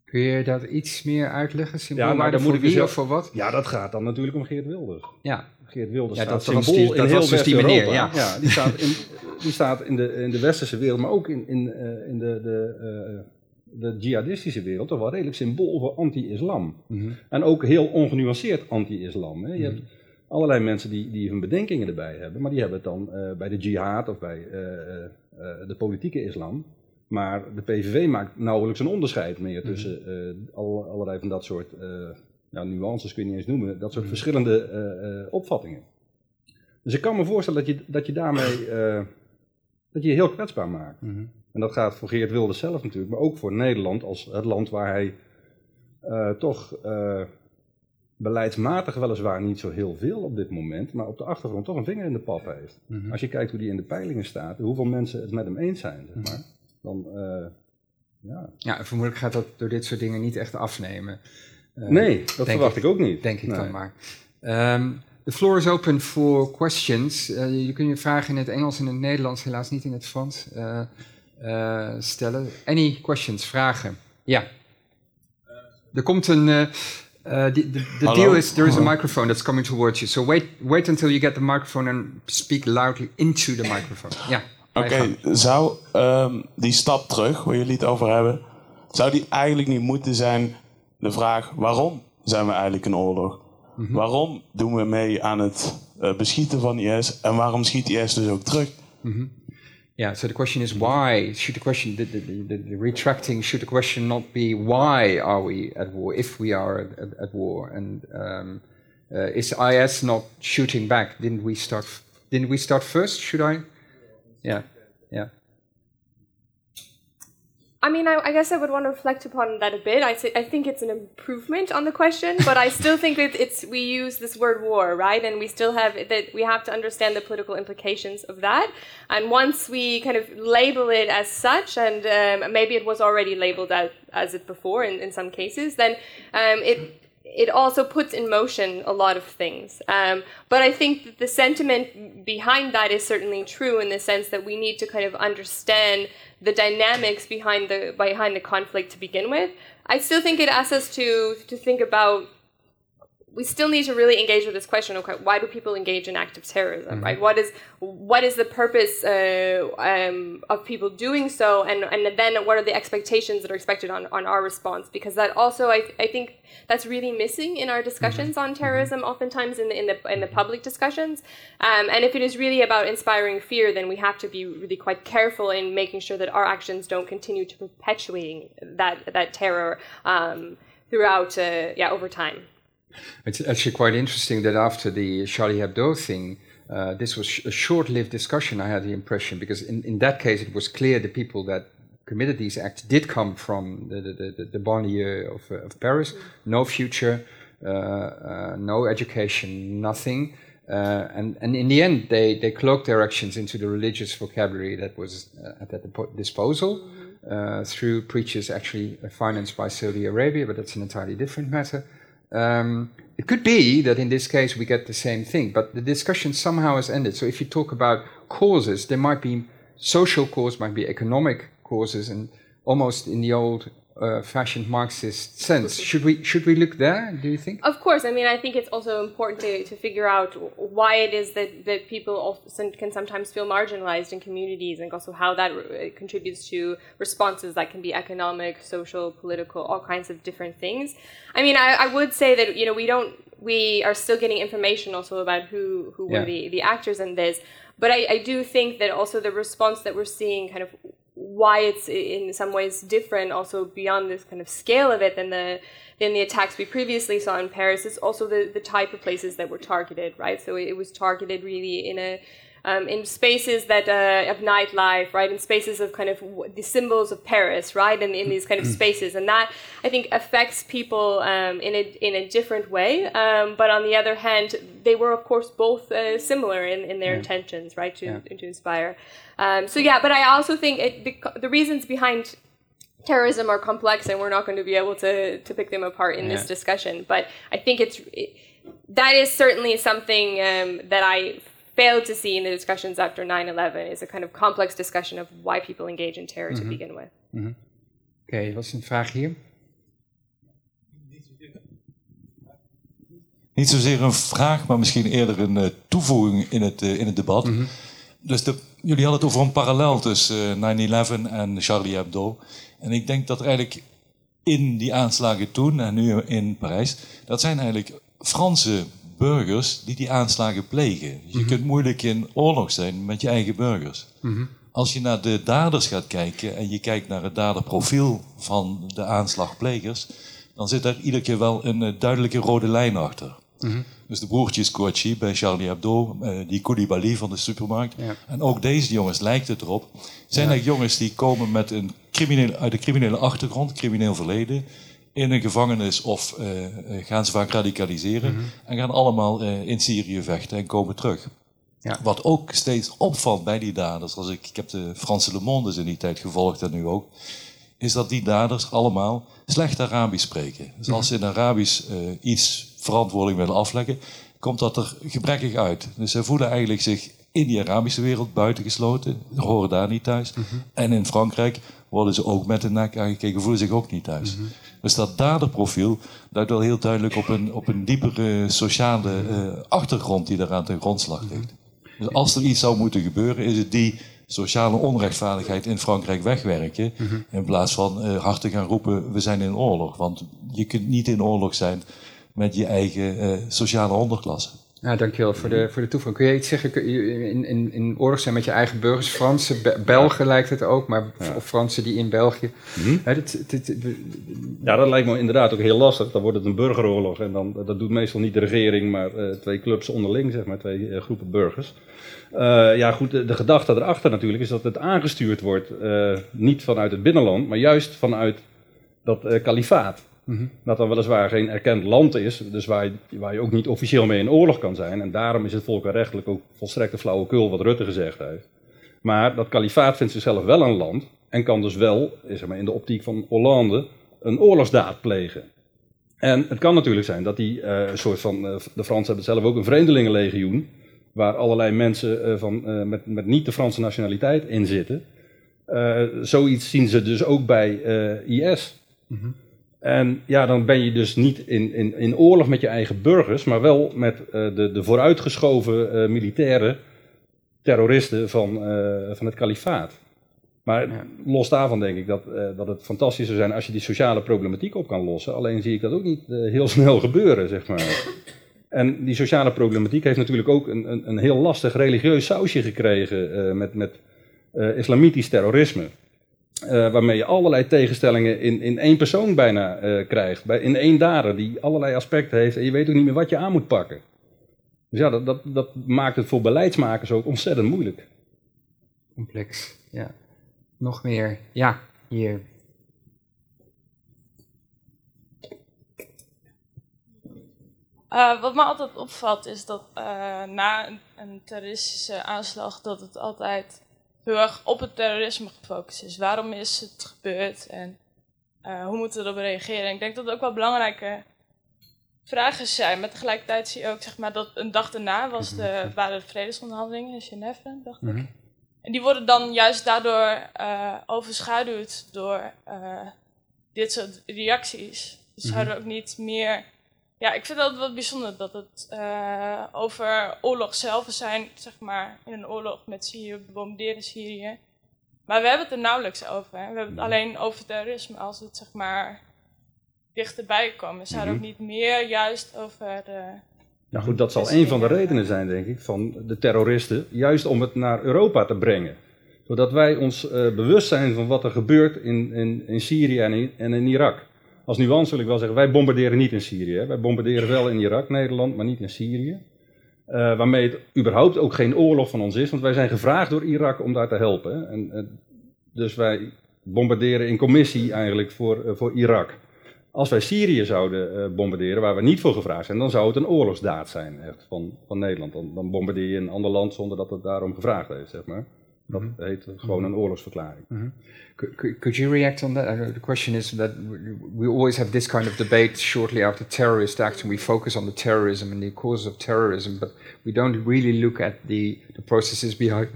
Kun je dat iets meer uitleggen? Ja, nou, maar dan moet ik wie dus of voor wat? Ja, dat gaat dan natuurlijk om Geert Wilders. Ja. Geert Wilders ja, staat dat symbool in heel West-Europa. meneer, ja. ja. die staat, in, die staat in, de, in de westerse wereld, maar ook in, in, uh, in de, de, de jihadistische wereld toch wel redelijk symbool voor anti-islam. Mm -hmm. En ook heel ongenuanceerd anti-islam. Je Mhm. hebt allerlei mensen die, die hun bedenkingen erbij hebben, maar die hebben het dan uh, bij de jihad of bij uh, uh, de politieke islam. Maar de PVV maakt nauwelijks een onderscheid meer tussen uh, all, allerlei van dat soort ja, nuances, kun je niet eens noemen, dat soort verschillende opvattingen. Dus ik kan me voorstellen dat je, dat je daarmee dat je, je heel kwetsbaar maakt. Mm -hmm. En dat gaat voor Geert Wilders zelf natuurlijk, maar ook voor Nederland als het land waar hij toch beleidsmatig weliswaar niet zo heel veel op dit moment, maar op de achtergrond toch een vinger in de pap heeft. Mm -hmm. Als je kijkt hoe die in de peilingen staat, hoeveel mensen het met hem eens zijn, zeg maar, dan uh, ja. Ja, vermoedelijk gaat dat door dit soort dingen niet echt afnemen. Uh, nee, dat verwacht ik, ik, ook niet. Denk ik nee. dan maar. Um, the floor is open for questions. Uh, je kunt je vragen in het Engels en in het Nederlands, helaas niet in het Frans, stellen. Any questions, vragen? Ja. Er komt een... Uh, the, the, the deal is there is a microphone that's coming towards you. So wait, wait until you get the microphone and speak loudly into the microphone. Ja. Oké, okay, zou um, die stap terug, waar jullie het over hebben, zou die eigenlijk niet moeten zijn de vraag: waarom zijn we eigenlijk in oorlog? Mhm. Mm -hmm. Waarom doen we mee aan het uh, beschieten van IS en waarom schiet IS dus ook terug? Mm -hmm. Yeah, so the question is why should the question the, the, the, the, retracting should the question not be why are we at war if we are at, at, at war and um, uh, is IS not shooting back? Didn't we start? Didn't we start first? Should I? Yeah, yeah. I mean, I, I, guess I would want to reflect upon that a bit. I, I think it's an improvement on the question, but I still think that it's we use this word war, right? And we still have that we have to understand the political implications of that. And once we kind of label it as such, and um, maybe it was already labeled as, as it before in, in some cases, then um, it it also puts in motion a lot of things. Um, but I think that the sentiment behind that is certainly true in the sense that we need to kind of understand the dynamics behind the behind the conflict to begin with. I still think it asks us to to think about. We still need to really engage with this question: Okay, why do people engage in active terrorism? Mhm. Right? What is what is the purpose uh, um, of people doing so, and and then what are the expectations that are expected on, on our response? Because that also, I, I think, that's really missing in our discussions on terrorism. Oftentimes in the in the in the public discussions, um, and if it is really about inspiring fear, then we have to be really quite careful in making sure that our actions don't continue to perpetuating that that terror um, throughout, uh, yeah, over time. It's actually quite interesting that after the Charlie Hebdo thing, uh, this was sh- a short-lived discussion. I had the impression because in, in that case it was clear the people that committed these acts did come from the the, the, the banlieue of, uh, of Paris. No future, uh, uh, no education, nothing. Uh, and, and in the end, they, they cloaked their actions into the religious vocabulary that was uh, at their disposal uh, through preachers actually financed by Saudi Arabia, but that's an entirely different matter. Um, it could be that in this case we get the same thing, but the discussion somehow has ended. So if you talk about causes, there might be social causes, might be economic causes, and almost in the old uh, fashioned Marxist sense. Should we should we look there? Do you think? Of course. I mean, I think it's also important to, to figure out why it is that, that people often can sometimes feel marginalized in communities, and also how that contributes to responses that can be economic, social, political, all kinds of different things. I mean, I, I would say that you know we don't we are still getting information also about who who were the the actors in this. But I, I do think that also the response that we're seeing kind of why it's in some ways different also beyond this kind of scale of it than the than the attacks we previously saw in Paris is also the, the type of places that were targeted, right? So it was targeted really in a um, in spaces that uh, of nightlife, right? In spaces of kind of the symbols of Paris, right? And in these kind of spaces, and that I think affects people um, in a in a different way. Um, but on the other hand, they were of course both uh, similar in, in their yeah. intentions, right? To yeah. to inspire. Um, so yeah, but I also think it, the, the reasons behind terrorism are complex, and we're not going to be able to to pick them apart in yeah. this discussion. But I think it's. It, that is certainly something um, that I failed to see in the discussions after 9-11 is a kind of complex discussion of why people engage in terror to mhm. begin with. Mm -hmm. Oké, okay, wat is een vraag hier? Niet zozeer een vraag, maar misschien eerder een uh, toevoeging in het, uh, in het debat. Mm -hmm. Dus de, jullie hadden het over een parallel tussen uh, 9-11 en Charlie Hebdo. En ik denk dat er eigenlijk in die aanslagen toen en nu in Parijs, dat zijn eigenlijk Franse burgers die die aanslagen plegen. Dus je mhm. kunt moeilijk in oorlog zijn met je eigen burgers. Mhm. Als je naar de daders gaat kijken en je kijkt naar het daderprofiel van de aanslagplegers, dan zit daar iedere keer wel een uh, duidelijke rode lijn achter. Mhm. Dus de broertjes Kouachi bij Charlie Hebdo, uh, die Koulibaly van de supermarkt. En ook deze jongens lijkt het erop. Zijn ja. jongens die komen met een crimineel, uit een criminele achtergrond, crimineel verleden in een gevangenis of uh, gaan ze vaak radicaliseren mhm. en gaan allemaal uh, in Syrië vechten en komen terug. Ja. Wat ook steeds opvalt bij die daders, als ik, ik heb de Franse Le Monde in die tijd gevolgd en nu ook, is dat die daders allemaal slecht Arabisch spreken. Dus als ze in Arabisch iets verantwoording willen afleggen, komt dat er gebrekkig uit. Dus ze voelen eigenlijk zich in die Arabische wereld buitengesloten, horen daar niet thuis. Mhm. En in Frankrijk worden ze ook met de nek aangekeken, voelen zich ook niet thuis. Mhm. Dus dat daderprofiel duidt wel heel duidelijk op een, op een diepere sociale uh, achtergrond die daar aan ten grondslag ligt. Dus als er iets zou moeten gebeuren, is het die sociale onrechtvaardigheid in Frankrijk wegwerken. Mhm. In plaats van uh, hard te gaan roepen, we zijn in oorlog. Want je kunt niet in oorlog zijn met je eigen uh, sociale onderklasse. Ja, dankjewel voor de, voor de toevoeging. Kun je iets zeggen, kun je in, in, in oorlog zijn met je eigen burgers, Fransen, Belgen lijkt het ook, maar of Fransen die in België. Hm? ja, dat lijkt me inderdaad ook heel lastig. Dan wordt het een burgeroorlog en dan, dat doet meestal niet de regering, maar uh, twee clubs onderling, zeg maar, twee uh, groepen burgers. Uh, ja, goed, de, de, gedachte erachter natuurlijk is dat het aangestuurd wordt, niet vanuit het binnenland, maar juist vanuit dat kalifaat. Mm Dat dan weliswaar geen erkend land is, dus waar je, waar je ook niet officieel mee in oorlog kan zijn. En daarom is het volkenrechtelijk ook volstrekt een flauwekul wat Rutte gezegd heeft. Maar dat kalifaat vindt zichzelf wel een land en kan dus wel, zeg maar in de optiek van Hollande, een oorlogsdaad plegen. En het kan natuurlijk zijn dat die uh, een soort van, uh, de Fransen hebben zelf ook een vreemdelingenlegioen, waar allerlei mensen uh, van, met, met niet de Franse nationaliteit in zitten. zoiets zien ze dus ook bij IS. Mm en ja, dan ben je dus niet in, in, in oorlog met je eigen burgers, maar wel met uh, de, de vooruitgeschoven uh, militaire terroristen van, uh, van het kalifaat. Maar ja. los daarvan denk ik dat, dat het fantastisch zou zijn als je die sociale problematiek op kan lossen. Alleen zie ik dat ook niet heel snel gebeuren, zeg maar. En die sociale problematiek heeft natuurlijk ook een, een, een heel lastig religieus sausje gekregen met, met islamitisch terrorisme. Uh, waarmee je allerlei tegenstellingen in, in één persoon bijna uh, krijgt. Bij, in één dader die allerlei aspecten heeft en je weet ook niet meer wat je aan moet pakken. Dus ja, dat, dat, dat maakt het voor beleidsmakers ook ontzettend moeilijk. Complex, ja. Nog meer, ja, hier. Uh, wat me altijd opvalt is dat na een, een terroristische aanslag dat het altijd heel erg op het terrorisme gefocust is. Waarom is het gebeurd en uh, hoe moeten we erop reageren? ik denk dat het ook wel belangrijke vragen zijn. Maar tegelijkertijd zie je ook zeg maar, dat een dag daarna was de, waren de vredesonderhandelingen in Genève, dacht ik. En die worden dan juist daardoor uh, overschaduwd door uh, dit soort reacties. Dus zouden ook niet meer. Ja, ik vind dat wat bijzonder dat het uh, over oorlog zelf zijn, zeg maar, in een oorlog met Syrië, bombarderen Syrië. Maar we hebben het er nauwelijks over. Hè. We hebben het alleen over terrorisme als het zeg maar dichterbij komt. We zouden ook niet meer juist over. Uh, nou goed, dat zal een van de redenen zijn, denk ik, van de terroristen, juist om het naar Europa te brengen. Zodat wij ons uh, bewust zijn van wat er gebeurt in, in, in Syrië en in, en in Irak. Als nuance wil ik wel zeggen, wij bombarderen niet in Syrië. Hè. Wij bombarderen wel in Irak, Nederland, maar niet in Syrië. Uh, waarmee het überhaupt ook geen oorlog van ons is, want wij zijn gevraagd door Irak om daar te helpen. En, uh, dus wij bombarderen in commissie eigenlijk voor, uh, voor Irak. Als wij Syrië zouden bombarderen, waar we niet voor gevraagd zijn, dan zou het een oorlogsdaad zijn van, van Nederland. Dan, dan bombardeer je een ander land zonder dat het daarom gevraagd heeft, zeg maar. Dat mm -hmm. heet gewoon een oorlogsverklaring. Mm -hmm. could, could, you react on that? Uh, the question is that we always have this kind of debate shortly after terrorist acts, and we focus on the terrorism and the causes of terrorism, but we don't really look at the, the processes behind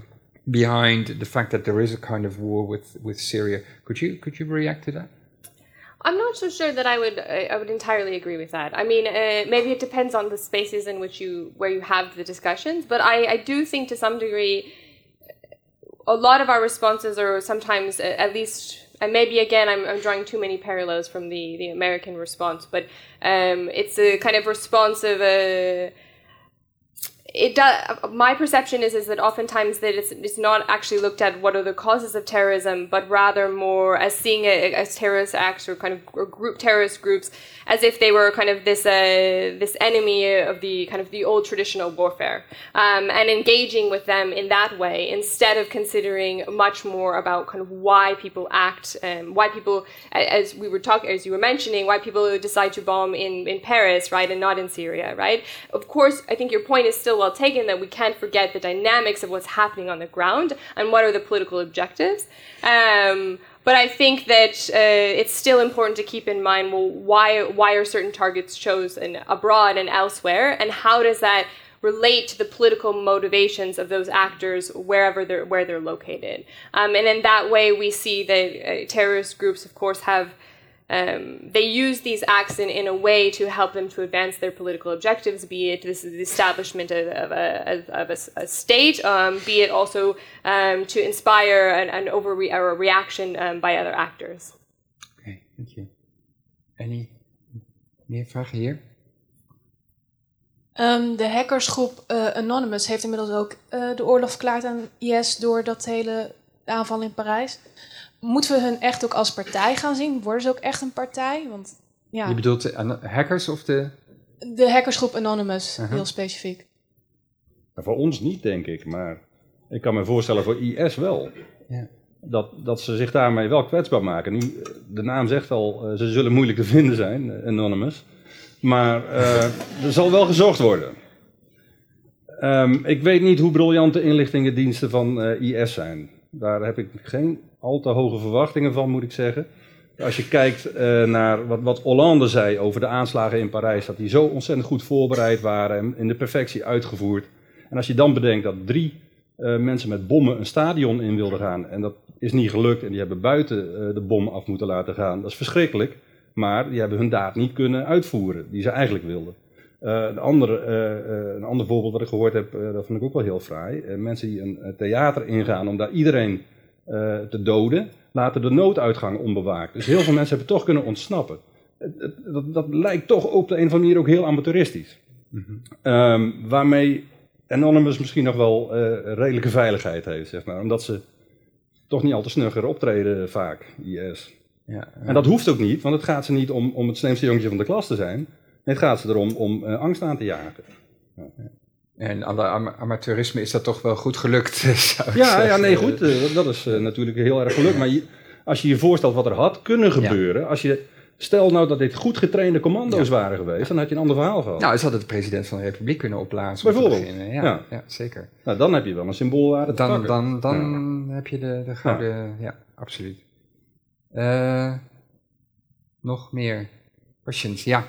behind the fact that there is a kind of war with, with Syria. Could you could you react to that? I'm not so sure that I would I would entirely agree with that. I mean, uh, maybe it depends on the spaces in which you where you have the discussions, but I, I do think to some degree a lot of our responses are sometimes at least and maybe again I'm, I'm drawing too many parallels from the, the American response, but um, it's a kind of response of a it does my perception is is that oftentimes that it's, it's not actually looked at what are the causes of terrorism but rather more as seeing it as terrorist acts or kind of or group terrorist groups as if they were kind of this uh, this enemy of the kind of the old traditional warfare um, and engaging with them in that way instead of considering much more about kind of why people act um, why people as we were talking as you were mentioning why people decide to bomb in in Paris right and not in Syria right? Of course I think your point is still well taken that we can't forget the dynamics of what's happening on the ground and what are the political objectives. Um, but I think that uh, it's still important to keep in mind well, why, why are certain targets chosen abroad and elsewhere, and how does that relate to the political motivations of those actors wherever they're, where they're located. Um, and in that way, we see that uh, terrorist groups, of course, have um, they use these acts in, in a way to help them to advance their political objectives, be it this the establishment of, of, a, of a, a, state, um, be it also um, to inspire an, an overre or a reaction by other actors. Okay, thank you. Any meer vragen hier? Um, de hackersgroep uh, Anonymous heeft inmiddels ook uh, de oorlog verklaard aan IS door dat hele aanval in Parijs moeten we hun echt ook als partij gaan zien? Worden ze ook echt een partij? Want, ja. Je bedoelt de hackers of de... De hackersgroep Anonymous, uh -huh. heel specifiek. Nou, voor ons niet, denk ik. Maar ik kan me voorstellen voor IS wel. Ja. Dat, dat ze zich daarmee wel kwetsbaar maken. Nu, de naam zegt al, ze zullen moeilijk te vinden zijn, Anonymous. Maar uh, er zal wel gezocht worden. Um, ik weet niet hoe briljant de inlichtingendiensten van uh, IS zijn. Daar heb ik geen al te hoge verwachtingen van, moet ik zeggen. Als je kijkt uh, naar wat, wat Hollande zei over de aanslagen in Parijs, dat die zo ontzettend goed voorbereid waren en in de perfectie uitgevoerd. En als je dan bedenkt dat drie uh, mensen met bommen een stadion in wilden gaan en dat is niet gelukt en die hebben buiten uh, de bom af moeten laten gaan, dat is verschrikkelijk. Maar die hebben hun daad niet kunnen uitvoeren die ze eigenlijk wilden. een, andere, een ander voorbeeld wat ik gehoord heb, dat vond ik ook wel heel fraai. mensen die een theater ingaan om daar iedereen te doden, laten de nooduitgang onbewaakt. Dus heel veel mensen hebben toch kunnen ontsnappen. Dat, dat, lijkt toch op de een of andere manier ook heel amateuristisch. Mm -hmm. um, waarmee Anonymous misschien nog wel uh, redelijke veiligheid heeft, zeg maar. Omdat ze toch niet al te snugger optreden vaak, IS. Ja, ja. En dat hoeft ook niet, want het gaat ze niet om, om het slimste jongetje van de klas te zijn. Nee, het gaat ze erom om uh, angst aan te jagen. Ja. En aan de am amateurisme is dat toch wel goed gelukt. ja, ja, nee, goed. Uh, dat is uh, natuurlijk heel erg gelukt. Maar je, als je je voorstelt wat er had kunnen gebeuren. Ja. Als je, stel nou dat dit goed getrainde commando's ja. waren geweest. Dan had je een ander verhaal gehad. Nou, ze hadden de president van de Republiek kunnen opblazen. Bijvoorbeeld. Ja, ja. ja, zeker. Nou, dan heb je wel een symboolwaarde. Dan, dan, dan heb je de, de gouden. Ja, absoluut. Uh, nog meer questions? Ja.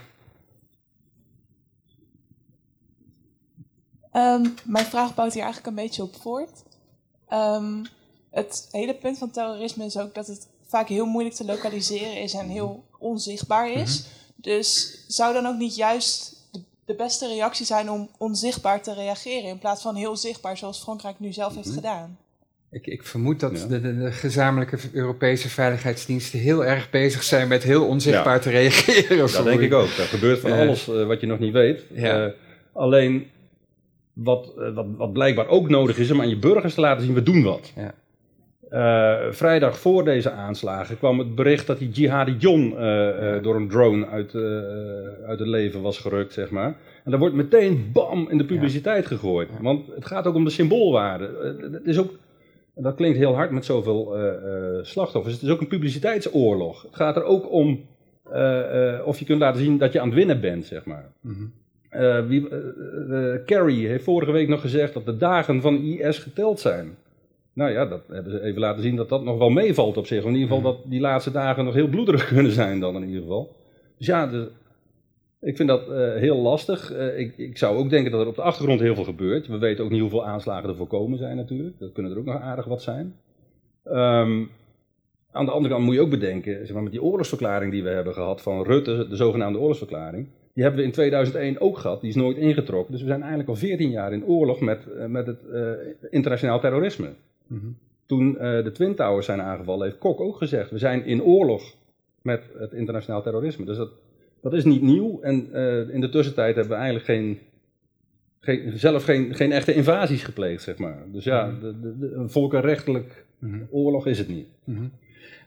Ehm, mijn vraag bouwt hier eigenlijk een beetje op voort. Ehm, het hele punt van terrorisme is ook dat het vaak heel moeilijk te lokaliseren is en heel onzichtbaar is. Dus zou dan ook niet juist de, de beste reactie zijn om onzichtbaar te reageren in plaats van heel zichtbaar zoals Frankrijk nu zelf heeft gedaan? Ik, ik vermoed dat de, de, de gezamenlijke Europese veiligheidsdiensten heel erg bezig zijn met heel onzichtbaar Ja. te reageren. Dat denk ik ook. Er gebeurt van alles eh, wat je nog niet weet. Ja. Eh, alleen wat, eh, wat, wat blijkbaar ook nodig is om aan je burgers te laten zien, we doen wat. Ja. Eh, vrijdag voor deze aanslagen kwam het bericht dat die Jihadi John eh, door een drone uit, uit het leven was gerukt, zeg maar. En daar wordt meteen bam in de publiciteit gegooid. Want het gaat ook om de symboolwaarde. Het is ook, dat klinkt heel hard met zoveel slachtoffers, het is ook een publiciteitsoorlog. Het gaat er ook om of je kunt laten zien dat je aan het winnen bent, zeg maar. Eh, wie, eh, eh, Kerry heeft vorige week nog gezegd dat de dagen van IS geteld zijn. Nou ja, dat hebben ze even laten zien dat dat nog wel meevalt op zich. In ieder geval dat die laatste dagen nog heel bloederig kunnen zijn dan in ieder geval. Dus ja, ik vind dat heel lastig. Ik, ik zou ook denken dat er op de achtergrond heel veel gebeurt. We weten ook niet hoeveel aanslagen er voorkomen zijn natuurlijk. Dat kunnen er ook nog aardig wat zijn. Ehm, aan de andere kant moet je ook bedenken, zeg maar, met die oorlogsverklaring die we hebben gehad van Rutte, de zogenaamde oorlogsverklaring, die hebben we in 2001 ook gehad, die is nooit ingetrokken. Dus we zijn eigenlijk al 14 jaar in oorlog met, eh, met het eh, internationaal terrorisme. Toen eh, de Twin Towers zijn aangevallen, heeft Kok ook gezegd, we zijn in oorlog met het internationaal terrorisme. Dus dat, dat is niet nieuw en in de tussentijd hebben we eigenlijk geen, geen, zelf geen, geen echte invasies gepleegd, zeg maar. Dus ja, de, de, de- een volkenrechtelijk oorlog is het niet.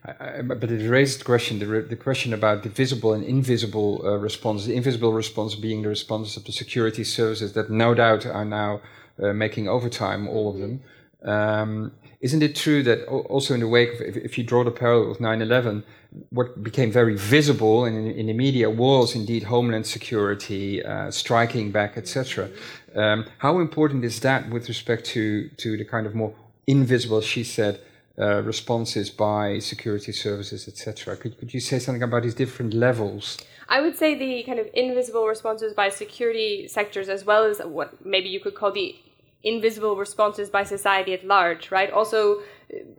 I, I, but it raises the question, the, the question about the visible and invisible uh, responses. The invisible response being the responses of the security services that no doubt are now uh, making overtime, all of them. Um, isn't it true that also in the wake of, if, if you draw the parallel with 9-11, what became very visible in, in the media was indeed homeland security, uh, striking back, etc. Um, how important is that with respect to, to the kind of more invisible, she said, uh, responses by security services, etc. Could, could you say something about these different levels? I would say the kind of invisible responses by security sectors, as well as what maybe you could call the invisible responses by society at large, right? Also,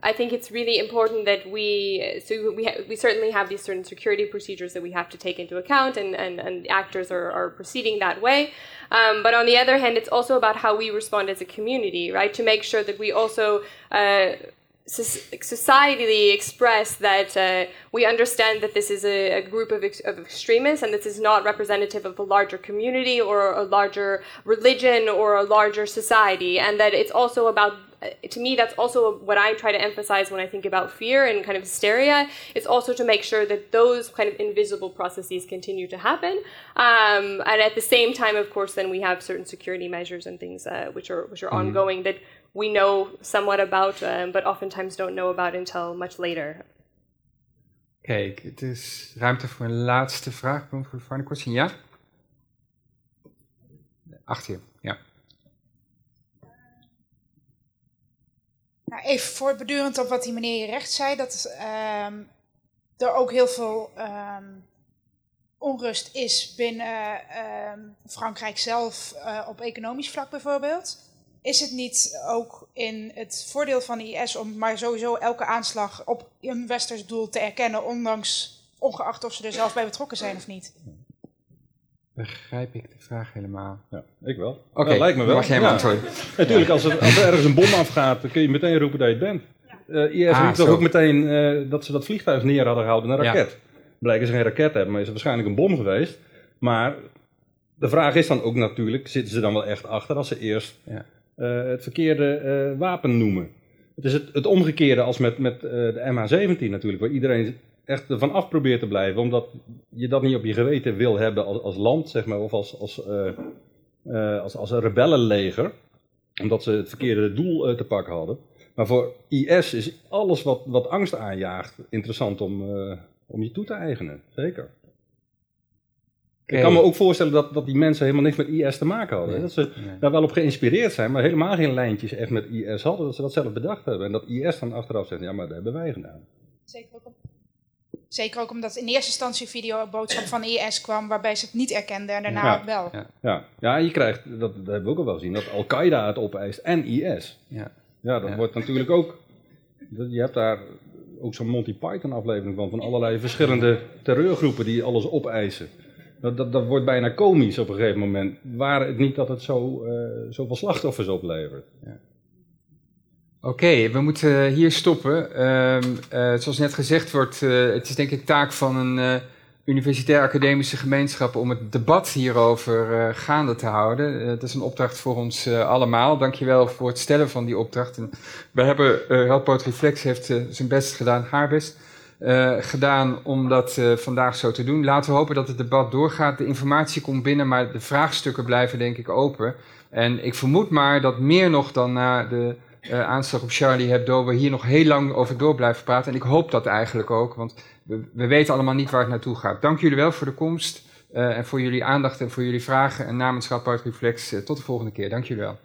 I think it's really important that we so we ha- we certainly have these certain security procedures that we have to take into account, and and, and actors are, are proceeding that way. Um, but on the other hand, it's also about how we respond as a community, right? To make sure that we also uh, societally express that uh, we understand that this is a, a group of, ex- of extremists and this is not representative of a larger community or a larger religion or a larger society, and that it's also about uh, to me, that's also what I try to emphasize when I think about fear and kind of hysteria. It's also to make sure that those kind of invisible processes continue to happen, um, and at the same time, of course, then we have certain security measures and things uh, which are which are Mhm. ongoing that we know somewhat about, um, but oftentimes don't know about until much later. Kijk, het is ruimte voor een laatste vraag. Voor de final question, ja? Achter je, ja. Nou, even voortbedurend op wat die meneer hier recht zei, dat ehm, er ook heel veel ehm, onrust is binnen ehm, Frankrijk zelf eh, op economisch vlak bijvoorbeeld. Is het niet ook in het voordeel van de IS om maar sowieso elke aanslag op een westers doel te erkennen, ondanks, ongeacht of ze er zelf bij betrokken zijn of niet? Begrijp ik de vraag helemaal? Ja, ik wel. Oké, dat lijkt me wel. mag jij maar antwoorden. Natuurlijk, als, er, als er ergens een bom afgaat, dan kun je meteen roepen dat je het bent. Eh IS Ah, riep toch ook meteen eh, dat ze dat vliegtuig neer hadden gehouden, een Ja. raket. Blijken ze geen raket te hebben, maar is het waarschijnlijk een bom geweest. Maar de vraag is dan ook natuurlijk, zitten ze dan wel echt achter als ze eerst Ja. Eh, het verkeerde eh, wapen noemen? Het is het, het omgekeerde als met, met eh, de MH17 natuurlijk, waar iedereen echt ervan af probeert te blijven, omdat je dat niet op je geweten wil hebben als, als land, zeg maar, of als, als, als, als een rebellenleger, omdat ze het verkeerde doel te pakken hadden. Maar voor IS is alles wat, wat angst aanjaagt interessant om, om je toe te eigenen, zeker. Ik kan me ook voorstellen dat, dat die mensen helemaal niks met IS te maken hadden. Dat ze daar wel op geïnspireerd zijn, maar helemaal geen lijntjes echt met IS hadden. Dat ze dat zelf bedacht hebben. En dat IS dan achteraf zegt, ja, maar dat hebben wij gedaan. Zeker ook op Zeker ook omdat in eerste instantie een videoboodschap van IS kwam waarbij ze het niet erkenden en daarna Ja. wel. Ja. Ja, ja en je krijgt, dat, dat hebben we ook al wel gezien, dat Al-Qaeda het opeist en IS. Ja. Ja, dat Ja. wordt natuurlijk ook. dat- Je hebt daar ook zo'n Monty Python aflevering van, van allerlei verschillende terreurgroepen die alles opeisen. Dat, dat, dat wordt bijna komisch op een gegeven moment. Waar het niet dat het zo, eh, zoveel slachtoffers oplevert. Oké, we moeten hier stoppen. Ehm, eh, zoals net gezegd wordt, eh, het is denk ik taak van een universitair academische gemeenschap om het debat hierover gaande te houden. Dat is een opdracht voor ons allemaal. Dankjewel voor het stellen van die opdracht. En we hebben, uh, Radboud Reflex heeft zijn best gedaan, haar best eh, gedaan om dat eh, vandaag zo te doen. Laten we hopen dat het debat doorgaat. De informatie komt binnen, maar de vraagstukken blijven denk ik open. En ik vermoed maar dat meer nog dan na de eh, aanslag op Charlie Hebdo we hier nog heel lang over door blijven praten. En ik hoop dat eigenlijk ook, want we, we weten allemaal niet waar het naartoe gaat. Dank jullie wel voor de komst en voor jullie aandacht en voor jullie vragen. En namens Radboud Reflex, tot de volgende keer. Dank jullie wel.